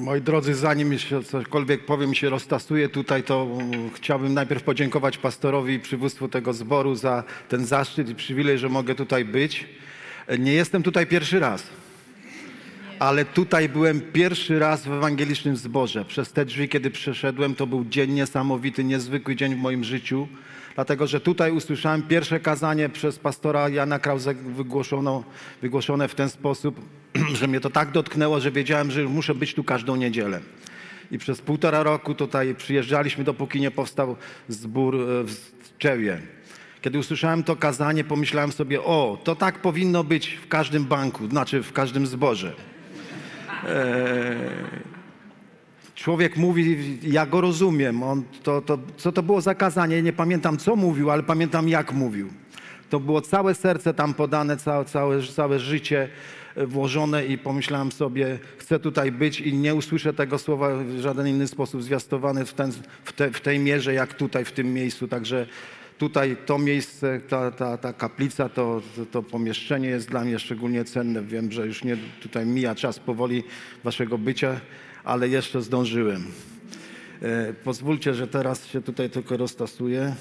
Moi drodzy, zanim się cokolwiek powiem, się roztasuję tutaj, to mm, chciałbym najpierw podziękować pastorowi i przywództwu tego zboru za ten zaszczyt i przywilej, że mogę tutaj być. Nie jestem tutaj pierwszy raz, ale tutaj byłem pierwszy raz w ewangelicznym zborze. Przez te drzwi, kiedy przeszedłem, to był dzień niesamowity, niezwykły dzień w moim życiu, dlatego że tutaj usłyszałem pierwsze kazanie przez pastora Jana Krause wygłoszone w ten sposób, że mnie to tak dotknęło, że wiedziałem, że muszę być tu każdą niedzielę. I przez półtora roku tutaj przyjeżdżaliśmy, dopóki nie powstał zbór e, w Czewie. Kiedy usłyszałem to kazanie, pomyślałem sobie, o, to tak powinno być w każdym banku, znaczy w każdym zborze. Człowiek mówi, ja go rozumiem. On, to, to, co to było za kazanie? Nie pamiętam, co mówił, ale pamiętam, jak mówił. To było całe serce tam podane, całe, całe, całe życie e, włożone i pomyślałem sobie, chcę tutaj być i nie usłyszę tego słowa w żaden inny sposób zwiastowane w, ten, w, te, w tej mierze, jak tutaj, w tym miejscu. Także tutaj to miejsce, ta, ta, ta kaplica, to, to, to pomieszczenie jest dla mnie szczególnie cenne. Wiem, że już nie tutaj mija czas powoli waszego bycia, ale jeszcze zdążyłem. E, pozwólcie, że teraz się tutaj tylko roztasuję.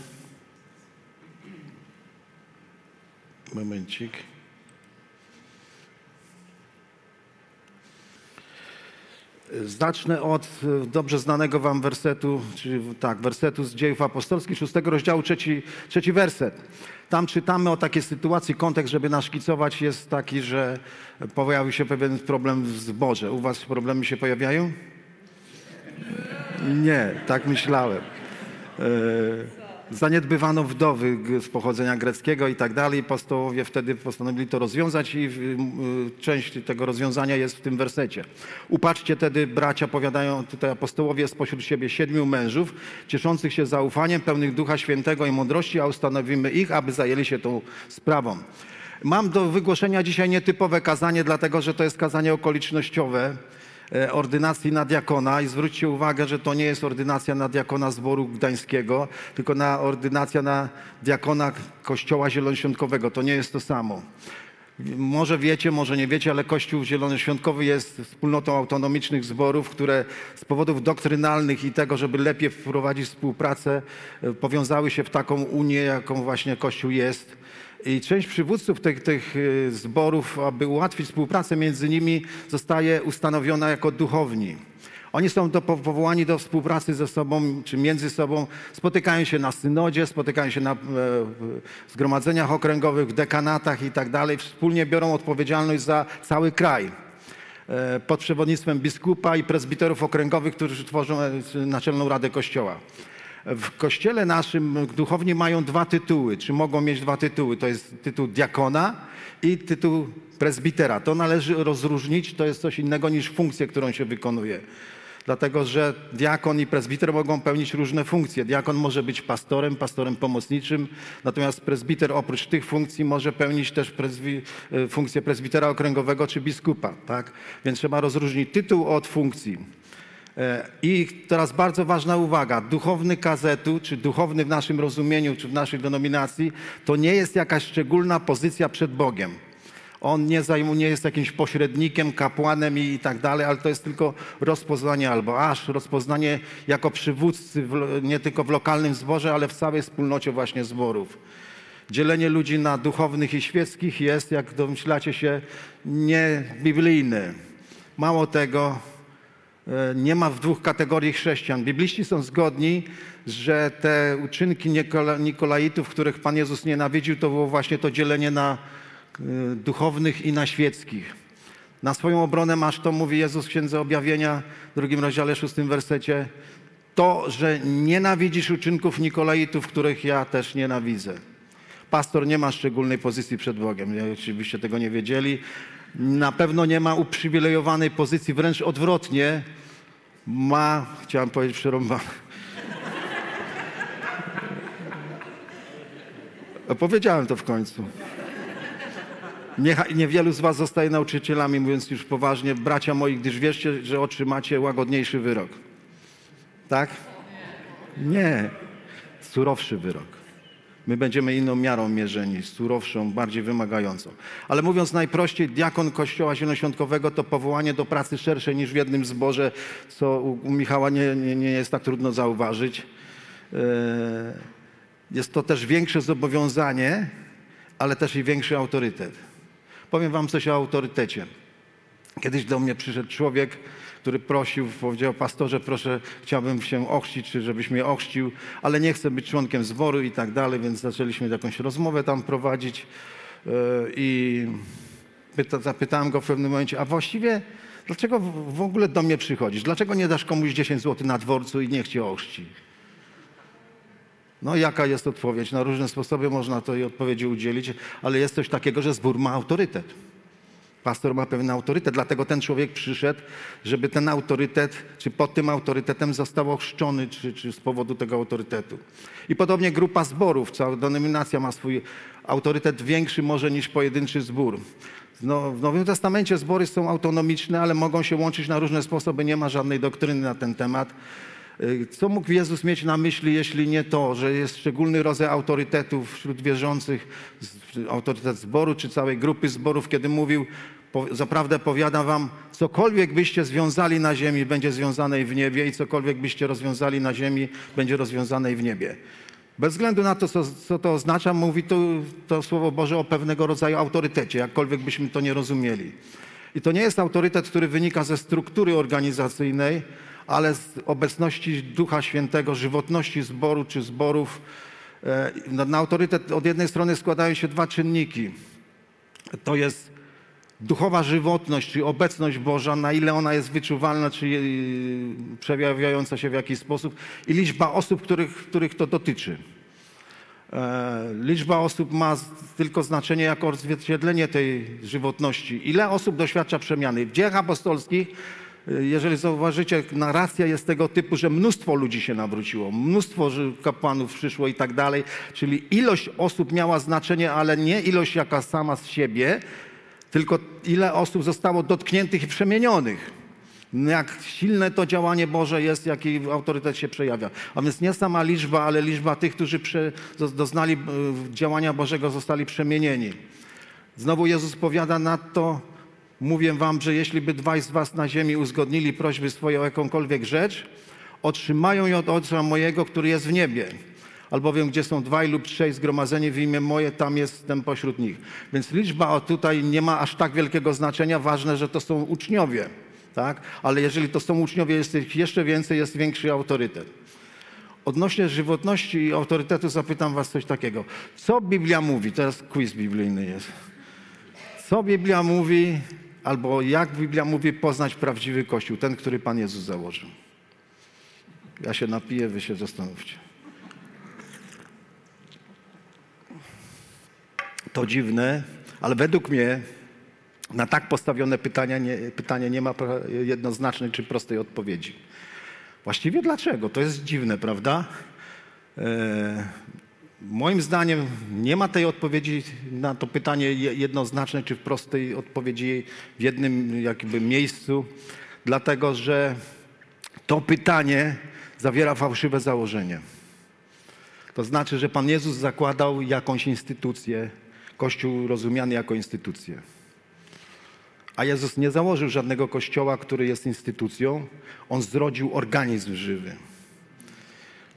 Momencik. Zacznę od e, dobrze znanego wam wersetu, czyli tak, wersetu z dziejów apostolskich, szóstego rozdziału, trzeci, trzeci werset. Tam czytamy o takiej sytuacji, kontekst, żeby naszkicować, jest taki, że pojawił się pewien problem w zborze. U was problemy się pojawiają? Nie, tak myślałem. E, Zaniedbywano wdowy z pochodzenia greckiego i tak dalej. Apostołowie wtedy postanowili to rozwiązać i y, część tego rozwiązania jest w tym wersecie. Upatrzcie tedy, bracia, powiadają tutaj apostołowie spośród siebie siedmiu mężów, cieszących się zaufaniem, pełnych Ducha Świętego i mądrości, a ustanowimy ich, aby zajęli się tą sprawą. Mam do wygłoszenia dzisiaj nietypowe kazanie, dlatego że to jest kazanie okolicznościowe ordynacji na diakona i zwróćcie uwagę, że to nie jest ordynacja na diakona zboru gdańskiego, tylko na ordynacja na diakona Kościoła Zielonoświątkowego. To nie jest to samo. Może wiecie, może nie wiecie, ale Kościół Zielonoświątkowy jest wspólnotą autonomicznych zborów, które z powodów doktrynalnych i tego, żeby lepiej wprowadzić współpracę, e, powiązały się w taką unię, jaką właśnie Kościół jest. I część przywódców tych, tych y, zborów, aby ułatwić współpracę między nimi, zostaje ustanowiona jako duchowni. Oni są do, powołani do współpracy ze sobą, czy między sobą, spotykają się na synodzie, spotykają się na e, zgromadzeniach okręgowych, w dekanatach i tak dalej. Wspólnie biorą odpowiedzialność za cały kraj e, pod przewodnictwem biskupa i prezbiterów okręgowych, którzy tworzą e, Naczelną Radę Kościoła. W kościele naszym duchowni mają dwa tytuły, czy mogą mieć dwa tytuły. To jest tytuł diakona i tytuł prezbitera. To należy rozróżnić, to jest coś innego niż funkcję, którą się wykonuje. Dlatego, że diakon i prezbiter mogą pełnić różne funkcje. Diakon może być pastorem, pastorem pomocniczym, natomiast prezbiter oprócz tych funkcji może pełnić też e, funkcję prezbitera okręgowego czy biskupa. Tak? Więc trzeba rozróżnić tytuł od funkcji. E, I teraz bardzo ważna uwaga. Duchowny kazetu, czy duchowny w naszym rozumieniu, czy w naszej denominacji, to nie jest jakaś szczególna pozycja przed Bogiem. On nie, zajmu, nie jest jakimś pośrednikiem, kapłanem i, tak dalej, ale to jest tylko rozpoznanie albo aż rozpoznanie jako przywódcy w, nie tylko w lokalnym zborze, ale w całej wspólnocie właśnie zborów. Dzielenie ludzi na duchownych i świeckich jest, jak domyślacie się, niebiblijne. Mało tego, nie ma w dwóch kategorii chrześcijan. Bibliści są zgodni, że te uczynki Nikola- Nikolaitów, których Pan Jezus nienawidził, to było właśnie to dzielenie na e, duchownych i na świeckich. Na swoją obronę masz to, mówi Jezus w Księdze Objawienia, w drugim rozdziale, szóstym wersecie, to, że nienawidzisz uczynków Nikolaitów, których ja też nienawidzę. Pastor nie ma szczególnej pozycji przed Bogiem. Oczywiście tego nie wiedzieli. Na pewno nie ma uprzywilejowanej pozycji, wręcz odwrotnie. Ma, chciałem powiedzieć, przerąbane. Powiedziałem to w końcu. Nie, niewielu z was zostaje nauczycielami, mówiąc już poważnie, bracia moi, gdyż wierzcie, że otrzymacie łagodniejszy wyrok. Tak? Nie. Surowszy wyrok. My będziemy inną miarą mierzeni, surowszą, bardziej wymagającą. Ale mówiąc najprościej, diakon Kościoła Zielonoświątkowego to powołanie do pracy szerszej niż w jednym zborze, co u Michała nie, nie, nie jest tak trudno zauważyć. E, jest to też większe zobowiązanie, ale też i większy autorytet. Powiem wam coś o autorytecie. Kiedyś do mnie przyszedł człowiek, który prosił, powiedział, pastorze, proszę, chciałbym się ochrzcić, czy żebyś mnie ochrzcił, ale nie chcę być członkiem zboru i tak dalej, więc zaczęliśmy jakąś rozmowę tam prowadzić e, i pyta, zapytałem go w pewnym momencie, a właściwie dlaczego w ogóle do mnie przychodzisz? Dlaczego nie dasz komuś 10 zł na dworcu i niech cię ochrzci? No jaka jest odpowiedź? Na różne sposoby można tej odpowiedzi udzielić, ale jest coś takiego, że zbór ma autorytet. Pastor ma pewien autorytet, dlatego ten człowiek przyszedł, żeby ten autorytet, czy pod tym autorytetem został ochrzczony, czy, czy z powodu tego autorytetu. I podobnie grupa zborów, cała denominacja ma swój autorytet większy może niż pojedynczy zbór. No, w Nowym Testamencie zbory są autonomiczne, ale mogą się łączyć na różne sposoby, nie ma żadnej doktryny na ten temat. Y, co mógł Jezus mieć na myśli, jeśli nie to, że jest szczególny rodzaj autorytetów wśród wierzących, autorytet zboru czy całej grupy zborów, kiedy mówił, zaprawdę powiadam wam, cokolwiek byście związali na ziemi, będzie związane w niebie i cokolwiek byście rozwiązali na ziemi, będzie rozwiązane w niebie. Bez względu na to, co, co to oznacza, mówi to, to Słowo Boże o pewnego rodzaju autorytecie, jakkolwiek byśmy to nie rozumieli. I to nie jest autorytet, który wynika ze struktury organizacyjnej, ale z obecności Ducha Świętego, żywotności zboru czy zborów. E, na autorytet od jednej strony składają się dwa czynniki. To jest duchowa żywotność, czyli obecność Boża, na ile ona jest wyczuwalna, czy e, przejawiająca się w jakiś sposób, i liczba osób, których, których to dotyczy. E, liczba osób ma tylko znaczenie jako odzwierciedlenie tej żywotności. Ile osób doświadcza przemiany? W dziejach apostolskich jeżeli zauważycie, narracja jest tego typu, że mnóstwo ludzi się nawróciło, mnóstwo kapłanów przyszło i tak dalej, czyli ilość osób miała znaczenie, ale nie ilość jaka sama z siebie, tylko ile osób zostało dotkniętych i przemienionych. Jak silne to działanie Boże jest, jaki autorytet się przejawia. A więc nie sama liczba, ale liczba tych, którzy prze, doznali e, działania Bożego, zostali przemienieni. Znowu Jezus powiada na to, Mówię wam, że jeśli by dwaj z was na ziemi uzgodnili prośby swoje o jakąkolwiek rzecz, otrzymają ją od Ojca mojego, który jest w niebie. Albowiem, gdzie są dwaj lub trzej zgromadzeni w imię moje, tam jestem pośród nich. Więc liczba tutaj nie ma aż tak wielkiego znaczenia. Ważne, że to są uczniowie. Tak? Ale jeżeli to są uczniowie, jest ich jeszcze więcej, jest większy autorytet. Odnośnie żywotności i autorytetu zapytam was coś takiego. Co Biblia mówi? Teraz quiz biblijny jest. Co Biblia mówi albo jak Biblia mówi, poznać prawdziwy Kościół, ten, który Pan Jezus założył. Ja się napiję, wy się zastanówcie. To dziwne, ale według mnie na tak postawione pytania nie, pytanie nie ma jednoznacznej czy prostej odpowiedzi. Właściwie dlaczego? To jest dziwne, prawda? E, Moim zdaniem nie ma tej odpowiedzi na to pytanie jednoznacznej czy prostej odpowiedzi w jednym jakby miejscu, dlatego że to pytanie zawiera fałszywe założenie. To znaczy, że Pan Jezus zakładał jakąś instytucję, Kościół rozumiany jako instytucję. A Jezus nie założył żadnego kościoła, który jest instytucją. On zrodził organizm żywy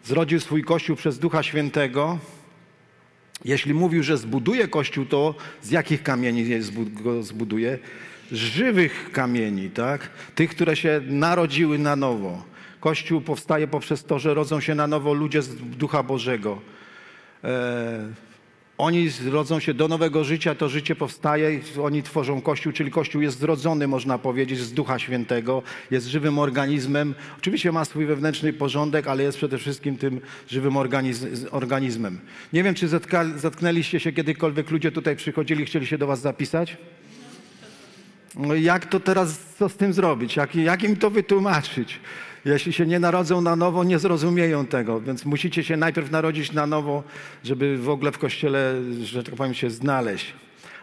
zrodził swój Kościół przez Ducha Świętego. Jeśli mówił, że zbuduje Kościół, to z jakich kamieni go zbuduje? Z żywych kamieni, tak? Tych, które się narodziły na nowo. Kościół powstaje poprzez to, że rodzą się na nowo ludzie z Ducha Bożego. E, oni rodzą się do nowego życia, to życie powstaje, oni tworzą Kościół, czyli Kościół jest zrodzony, można powiedzieć, z Ducha Świętego, jest żywym organizmem. Oczywiście ma swój wewnętrzny porządek, ale jest przede wszystkim tym żywym organizmem. Nie wiem, czy zatknęliście się kiedykolwiek, ludzie tutaj przychodzili, chcieli się do was zapisać? No jak to teraz, co z tym zrobić? Jak, jak im to wytłumaczyć? Jeśli się nie narodzą na nowo, nie zrozumieją tego, więc musicie się najpierw narodzić na nowo, żeby w ogóle w kościele, że tak powiem, się znaleźć.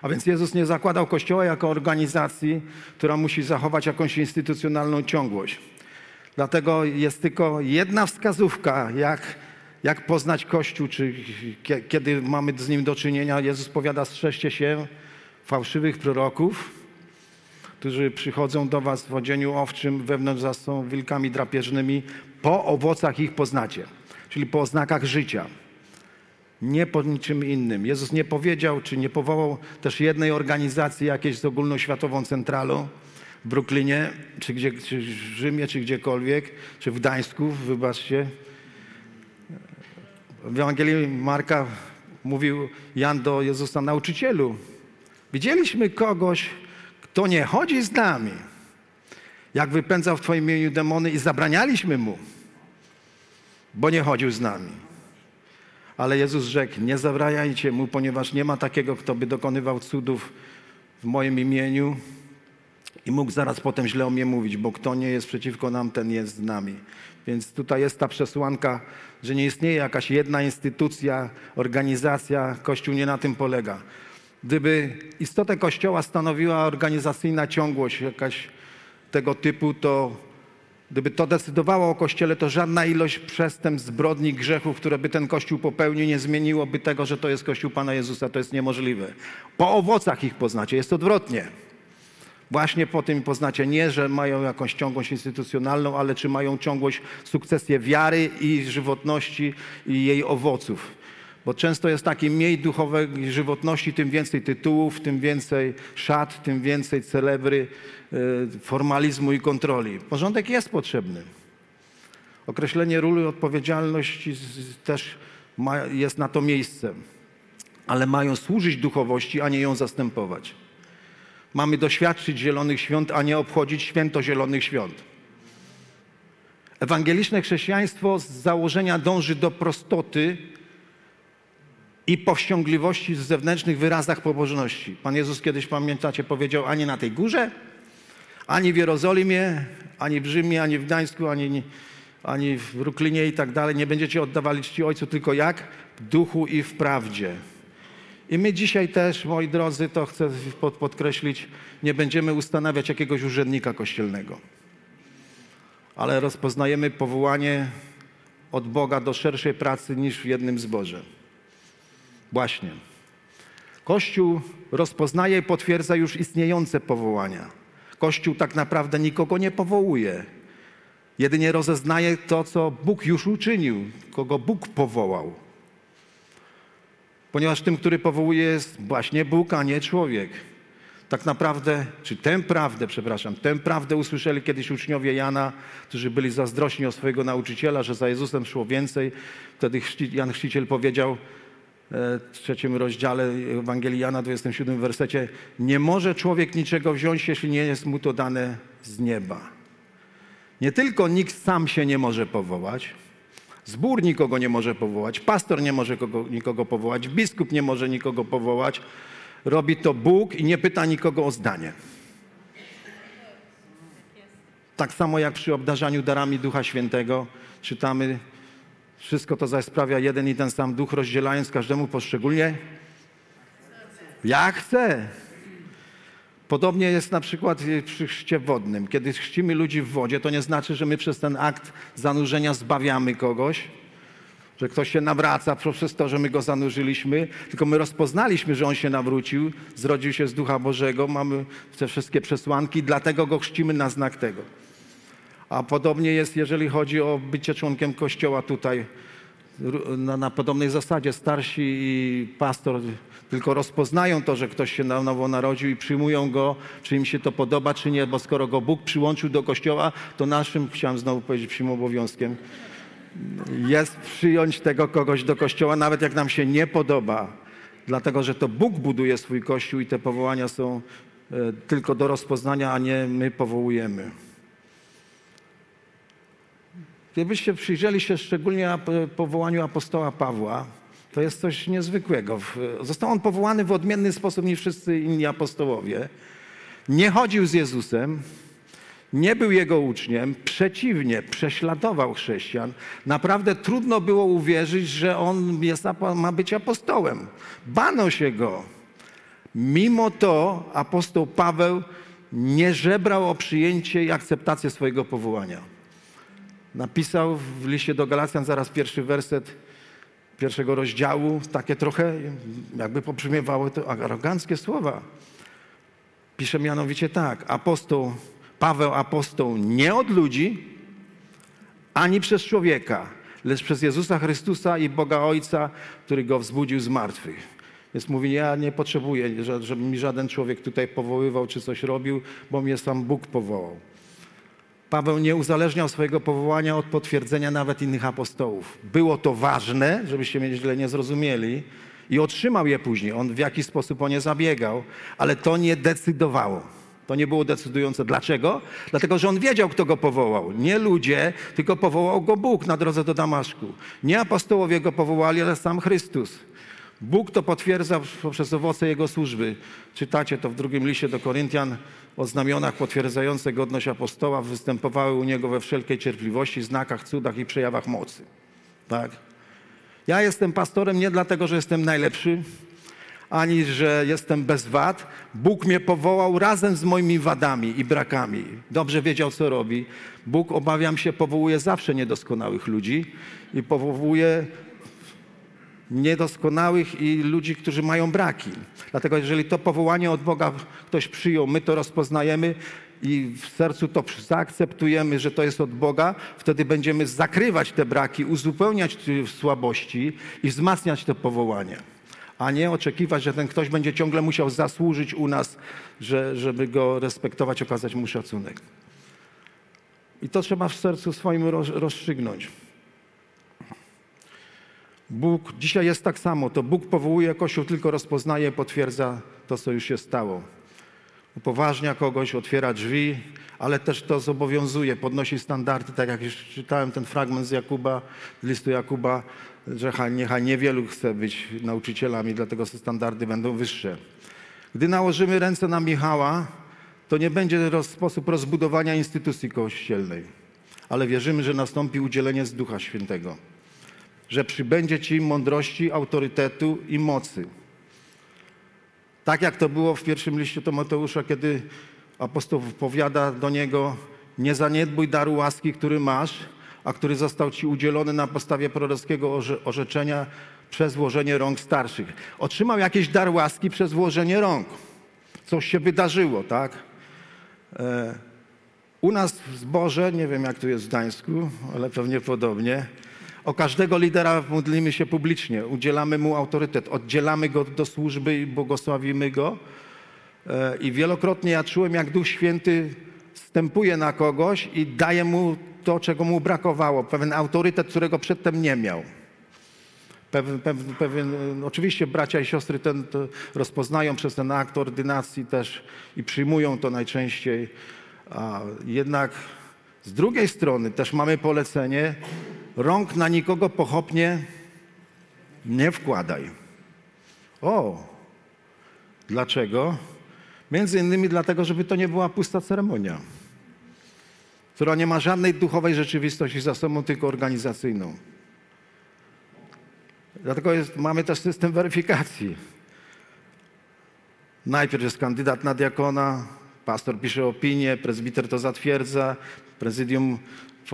A więc Jezus nie zakładał Kościoła jako organizacji, która musi zachować jakąś instytucjonalną ciągłość. Dlatego jest tylko jedna wskazówka, jak, jak poznać Kościół, czy kiedy mamy z nim do czynienia. Jezus powiada, strzeżcie się fałszywych proroków, którzy przychodzą do was w odzieniu owczym, wewnątrz za są wilkami drapieżnymi. Po owocach ich poznacie, czyli po oznakach życia. Nie po niczym innym. Jezus nie powiedział, czy nie powołał też jednej organizacji jakiejś z ogólnoświatową centralą w Brooklynie, czy, gdzie, czy w Rzymie, czy gdziekolwiek, czy w Gdańsku, wybaczcie. W Ewangelii Marka mówił Jan do Jezusa, nauczycielu, widzieliśmy kogoś, kto nie chodzi z nami. Jak wypędzał w Twoim imieniu demony i zabranialiśmy mu, bo nie chodził z nami. Ale Jezus rzekł, nie zabraniajcie mu, ponieważ nie ma takiego, kto by dokonywał cudów w moim imieniu i mógł zaraz potem źle o mnie mówić, bo kto nie jest przeciwko nam, ten jest z nami. Więc tutaj jest ta przesłanka, że nie istnieje jakaś jedna instytucja, organizacja, Kościół nie na tym polega. Gdyby istotę Kościoła stanowiła organizacyjna ciągłość jakaś tego typu, to gdyby to decydowało o Kościele, to żadna ilość przestępstw, zbrodni, grzechów, które by ten Kościół popełnił, nie zmieniłoby tego, że to jest Kościół Pana Jezusa. To jest niemożliwe. Po owocach ich poznacie. Jest odwrotnie. Właśnie po tym poznacie nie, że mają jakąś ciągłość instytucjonalną, ale czy mają ciągłość, sukcesję wiary i żywotności i jej owoców. Bo często jest taki mniej duchowej żywotności, tym więcej tytułów, tym więcej szat, tym więcej celebry, e, formalizmu i kontroli. Porządek jest potrzebny. Określenie ról i odpowiedzialności też ma, jest na to miejsce, ale mają służyć duchowości, a nie ją zastępować. Mamy doświadczyć zielonych świąt, a nie obchodzić święto zielonych świąt. Ewangeliczne chrześcijaństwo z założenia dąży do prostoty i powściągliwości w zewnętrznych wyrazach pobożności. Pan Jezus kiedyś, pamiętacie, powiedział, ani na tej górze, ani w Jerozolimie, ani w Rzymie, ani w Gdańsku, ani, ani w Brooklynie i tak dalej, nie będziecie oddawali czci Ojcu, tylko jak? W duchu i w prawdzie. I my dzisiaj też, moi drodzy, to chcę podkreślić, nie będziemy ustanawiać jakiegoś urzędnika kościelnego, ale rozpoznajemy powołanie od Boga do szerszej pracy niż w jednym zborze. Właśnie. Kościół rozpoznaje i potwierdza już istniejące powołania. Kościół tak naprawdę nikogo nie powołuje. Jedynie rozeznaje to, co Bóg już uczynił, kogo Bóg powołał. Ponieważ tym, który powołuje, jest właśnie Bóg, a nie człowiek. Tak naprawdę, czy tę prawdę, przepraszam, tę prawdę usłyszeli kiedyś uczniowie Jana, którzy byli zazdrośni o swojego nauczyciela, że za Jezusem szło więcej. Wtedy Jan Chrzciciel powiedział, w trzecim rozdziale Ewangelii Jana, 27 wersecie, nie może człowiek niczego wziąć, jeśli nie jest mu to dane z nieba. Nie tylko nikt sam się nie może powołać, zbór nikogo nie może powołać, pastor nie może kogo, nikogo powołać, biskup nie może nikogo powołać. Robi to Bóg i nie pyta nikogo o zdanie. Tak samo jak przy obdarzaniu darami Ducha Świętego czytamy wszystko to zaś sprawia jeden i ten sam duch, rozdzielając każdemu poszczególnie jak chce. Podobnie jest na przykład przy chrzcie wodnym. Kiedy chrzcimy ludzi w wodzie, to nie znaczy, że my przez ten akt zanurzenia zbawiamy kogoś, że ktoś się nawraca przez to, że my go zanurzyliśmy, tylko my rozpoznaliśmy, że on się nawrócił, zrodził się z Ducha Bożego, mamy te wszystkie przesłanki, dlatego go chrzcimy na znak tego. A podobnie jest, jeżeli chodzi o bycie członkiem Kościoła tutaj. Na, na podobnej zasadzie starsi i pastor tylko rozpoznają to, że ktoś się na nowo narodził i przyjmują go, czy im się to podoba, czy nie, bo skoro go Bóg przyłączył do Kościoła, to naszym, chciałem znowu powiedzieć, psim obowiązkiem jest przyjąć tego kogoś do Kościoła, nawet jak nam się nie podoba, dlatego że to Bóg buduje swój Kościół i te powołania są e, tylko do rozpoznania, a nie my powołujemy. Gdybyście przyjrzeli się szczególnie powołaniu apostoła Pawła, to jest coś niezwykłego. Został on powołany w odmienny sposób niż wszyscy inni apostołowie. Nie chodził z Jezusem, nie był jego uczniem, przeciwnie, prześladował chrześcijan. Naprawdę trudno było uwierzyć, że on jest, ma być apostołem. Bano się go. Mimo to apostoł Paweł nie żebrał o przyjęcie i akceptację swojego powołania. Napisał w liście do Galacjan zaraz pierwszy werset pierwszego rozdziału, takie trochę jakby pobrzmiewały to aroganckie słowa. Pisze mianowicie tak, apostoł, Paweł apostoł nie od ludzi, ani przez człowieka, lecz przez Jezusa Chrystusa i Boga Ojca, który go wzbudził z martwych. Więc mówi, ja nie potrzebuję, żeby mi żaden człowiek tutaj powoływał czy coś robił, bo mnie sam Bóg powołał. Paweł nie uzależniał swojego powołania od potwierdzenia nawet innych apostołów. Było to ważne, żebyście mnie źle nie zrozumieli, i otrzymał je później. On w jakiś sposób o nie zabiegał, ale to nie decydowało. To nie było decydujące. Dlaczego? Dlatego, że on wiedział, kto go powołał. Nie ludzie, tylko powołał go Bóg na drodze do Damaszku. Nie apostołowie go powołali, ale sam Chrystus. Bóg to potwierdza poprzez owoce Jego służby. Czytacie to w drugim liście do Koryntian o znamionach potwierdzających godność apostoła występowały u Niego we wszelkiej cierpliwości, znakach, cudach i przejawach mocy. Tak? Ja jestem pastorem nie dlatego, że jestem najlepszy, ani że jestem bez wad. Bóg mnie powołał razem z moimi wadami i brakami. Dobrze wiedział, co robi. Bóg, obawiam się, powołuje zawsze niedoskonałych ludzi i powołuje niedoskonałych i ludzi, którzy mają braki. Dlatego jeżeli to powołanie od Boga ktoś przyjął, my to rozpoznajemy i w sercu to zaakceptujemy, że to jest od Boga, wtedy będziemy zakrywać te braki, uzupełniać słabości i wzmacniać to powołanie. A nie oczekiwać, że ten ktoś będzie ciągle musiał zasłużyć u nas, że, żeby go respektować, okazać mu szacunek. I to trzeba w sercu swoim rozstrzygnąć. Bóg dzisiaj jest tak samo. To Bóg powołuje Kościół, tylko rozpoznaje, potwierdza to, co już się stało. Upoważnia kogoś, otwiera drzwi, ale też to zobowiązuje, podnosi standardy, tak jak już czytałem ten fragment z Jakuba, z listu Jakuba, że niechaj niewielu chce być nauczycielami, dlatego te standardy będą wyższe. Gdy nałożymy ręce na Michała, to nie będzie roz, sposób rozbudowania instytucji kościelnej, ale wierzymy, że nastąpi udzielenie z Ducha Świętego że przybędzie ci mądrości, autorytetu i mocy. Tak jak to było w pierwszym liście Tomateusza, kiedy apostoł powiada do niego: Nie zaniedbuj daru łaski, który masz, a który został ci udzielony na podstawie prorockiego orzeczenia przez włożenie rąk starszych. Otrzymał jakiś dar łaski przez włożenie rąk. Coś się wydarzyło, tak? E, u nas w zborze, nie wiem jak tu jest w Gdańsku, ale pewnie podobnie, o każdego lidera modlimy się publicznie, udzielamy mu autorytet, oddzielamy go do służby i błogosławimy go. E, I wielokrotnie ja czułem, jak Duch Święty wstępuje na kogoś i daje mu to, czego mu brakowało, pewien autorytet, którego przedtem nie miał. Pewien, pewien, pewien, oczywiście bracia i siostry ten rozpoznają przez ten akt ordynacji też i przyjmują to najczęściej. A jednak z drugiej strony też mamy polecenie, rąk na nikogo pochopnie nie wkładaj. O, dlaczego? Między innymi dlatego, żeby to nie była pusta ceremonia, która nie ma żadnej duchowej rzeczywistości za sobą, tylko organizacyjną. Dlatego jest, mamy też system weryfikacji. Najpierw jest kandydat na diakona, pastor pisze opinię, prezbiter to zatwierdza, prezydium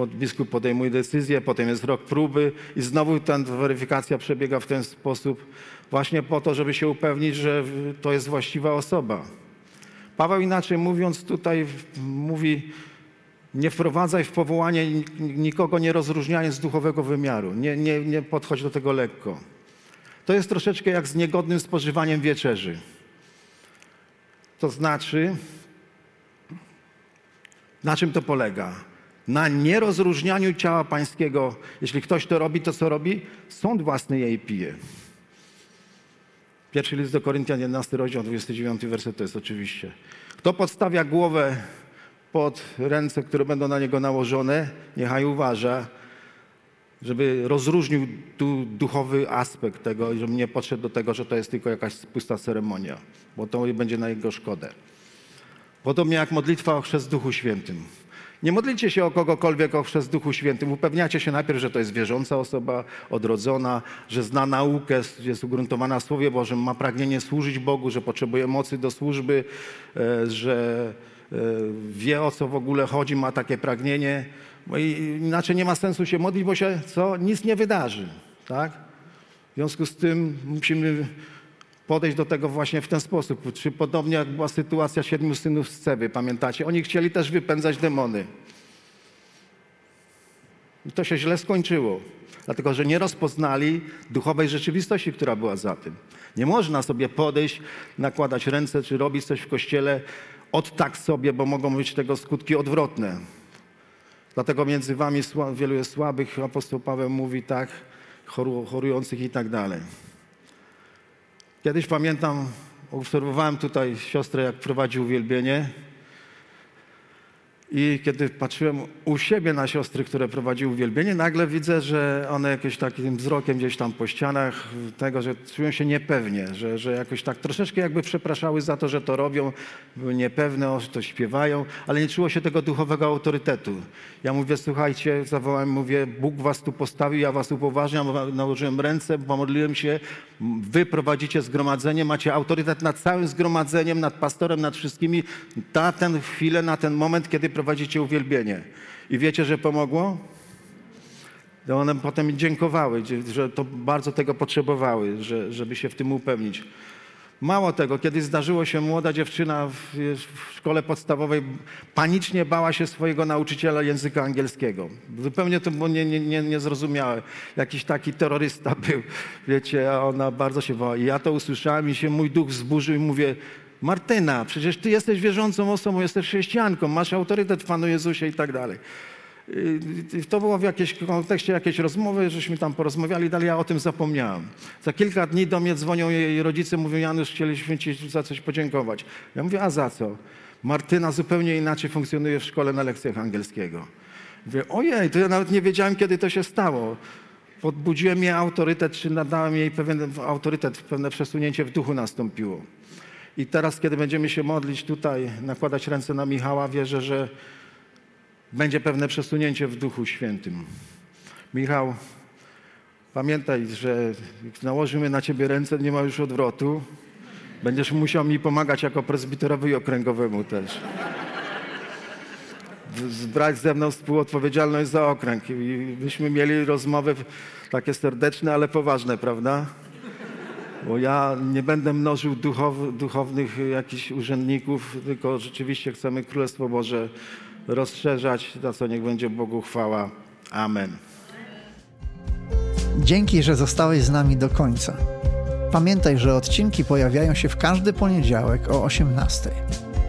biskup podejmuje decyzję, potem jest rok próby i znowu ta weryfikacja przebiega w ten sposób właśnie po to, żeby się upewnić, że to jest właściwa osoba. Paweł inaczej mówiąc tutaj mówi nie wprowadzaj w powołanie nikogo nie rozróżniając duchowego wymiaru. Nie, nie, nie podchodź do tego lekko. To jest troszeczkę jak z niegodnym spożywaniem wieczerzy. To znaczy, na czym to polega? na nierozróżnianiu ciała pańskiego. Jeśli ktoś to robi, to co robi? Sąd własny jej pije. Pierwszy list do Koryntian, 11 rozdział, 29 werset to jest oczywiście. Kto podstawia głowę pod ręce, które będą na niego nałożone, niechaj uważa, żeby rozróżnił tu duchowy aspekt tego i żeby nie podszedł do tego, że to jest tylko jakaś pusta ceremonia, bo to będzie na jego szkodę. Podobnie jak modlitwa o chrzest Duchu Świętym. Nie modlicie się o kogokolwiek o chrzest Duchu Świętym. Upewniacie się najpierw, że to jest wierząca osoba, odrodzona, że zna naukę, jest ugruntowana w Słowie Bożym, ma pragnienie służyć Bogu, że potrzebuje mocy do służby, e, że e, wie o co w ogóle chodzi, ma takie pragnienie. Bo inaczej nie ma sensu się modlić, bo się co? Nic nie wydarzy. Tak? W związku z tym musimy podejść do tego właśnie w ten sposób. Czy podobnie jak była sytuacja siedmiu synów z Ceby, pamiętacie? Oni chcieli też wypędzać demony. I to się źle skończyło, dlatego że nie rozpoznali duchowej rzeczywistości, która była za tym. Nie można sobie podejść, nakładać ręce czy robić coś w kościele od tak sobie, bo mogą być tego skutki odwrotne. Dlatego między wami wielu jest słabych, apostoł Paweł mówi tak, chorujących i tak dalej. Kiedyś pamiętam, obserwowałem tutaj siostrę, jak prowadzi uwielbienie. I kiedy patrzyłem u siebie na siostry, które prowadziły uwielbienie, nagle widzę, że one jakimś takim wzrokiem gdzieś tam po ścianach tego, że czują się niepewnie, że, że jakoś tak troszeczkę jakby przepraszały za to, że to robią, były niepewne, o, to śpiewają, ale nie czuło się tego duchowego autorytetu. Ja mówię, słuchajcie, zawołałem, mówię, Bóg was tu postawił, ja was upoważniam, nałożyłem ręce, pomodliłem się, wy prowadzicie zgromadzenie, macie autorytet nad całym zgromadzeniem, nad pastorem, nad wszystkimi, na tę chwilę, na ten moment, kiedy prowadzicie uwielbienie. I wiecie, że pomogło? No one potem dziękowały, że to bardzo tego potrzebowały, że, żeby się w tym upewnić. Mało tego, kiedy zdarzyło się młoda dziewczyna w, w, szkole podstawowej, panicznie bała się swojego nauczyciela języka angielskiego. Zupełnie to było niezrozumiałe. Nie, nie, niezrozumiałe. Jakiś taki terrorysta był, wiecie, a ona bardzo się bała. I ja to usłyszałem i się mój duch wzburzył i mówię, Martyna, przecież ty jesteś wierzącą osobą, jesteś chrześcijanką, masz autorytet w Panu Jezusie i tak dalej. To było w jakimś kontekście jakiejś rozmowy, żeśmy tam porozmawiali, dalej ja o tym zapomniałem. Za kilka dni do mnie dzwonią jej rodzice, mówią, Janusz, chcieliśmy ci za coś podziękować. Ja mówię, a za co? Martyna zupełnie inaczej funkcjonuje w szkole na lekcjach angielskiego. Mówię, ojej, to ja nawet nie wiedziałem, kiedy to się stało. Podbudziłem jej autorytet, czy nadałem jej pewien autorytet, pewne przesunięcie w duchu nastąpiło. I teraz, kiedy będziemy się modlić tutaj, nakładać ręce na Michała, wierzę, że będzie pewne przesunięcie w Duchu Świętym. Michał, pamiętaj, że jak nałożymy na ciebie ręce, nie ma już odwrotu. Będziesz musiał mi pomagać jako prezbiterowi okręgowemu też. Zbrać ze mną współodpowiedzialność za okręg. I byśmy mieli rozmowy takie serdeczne, ale poważne, prawda? Bo ja nie będę mnożył duchow, duchownych jakichś urzędników, tylko rzeczywiście chcemy Królestwo Boże rozszerzać, za co niech będzie Bogu chwała. Amen. Dzięki, że zostałeś z nami do końca. Pamiętaj, że odcinki pojawiają się w każdy poniedziałek o 18.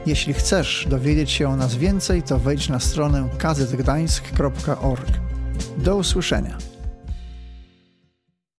Jeśli chcesz dowiedzieć się o nas więcej, to wejdź na stronę kazetgdańsk.org. Do usłyszenia.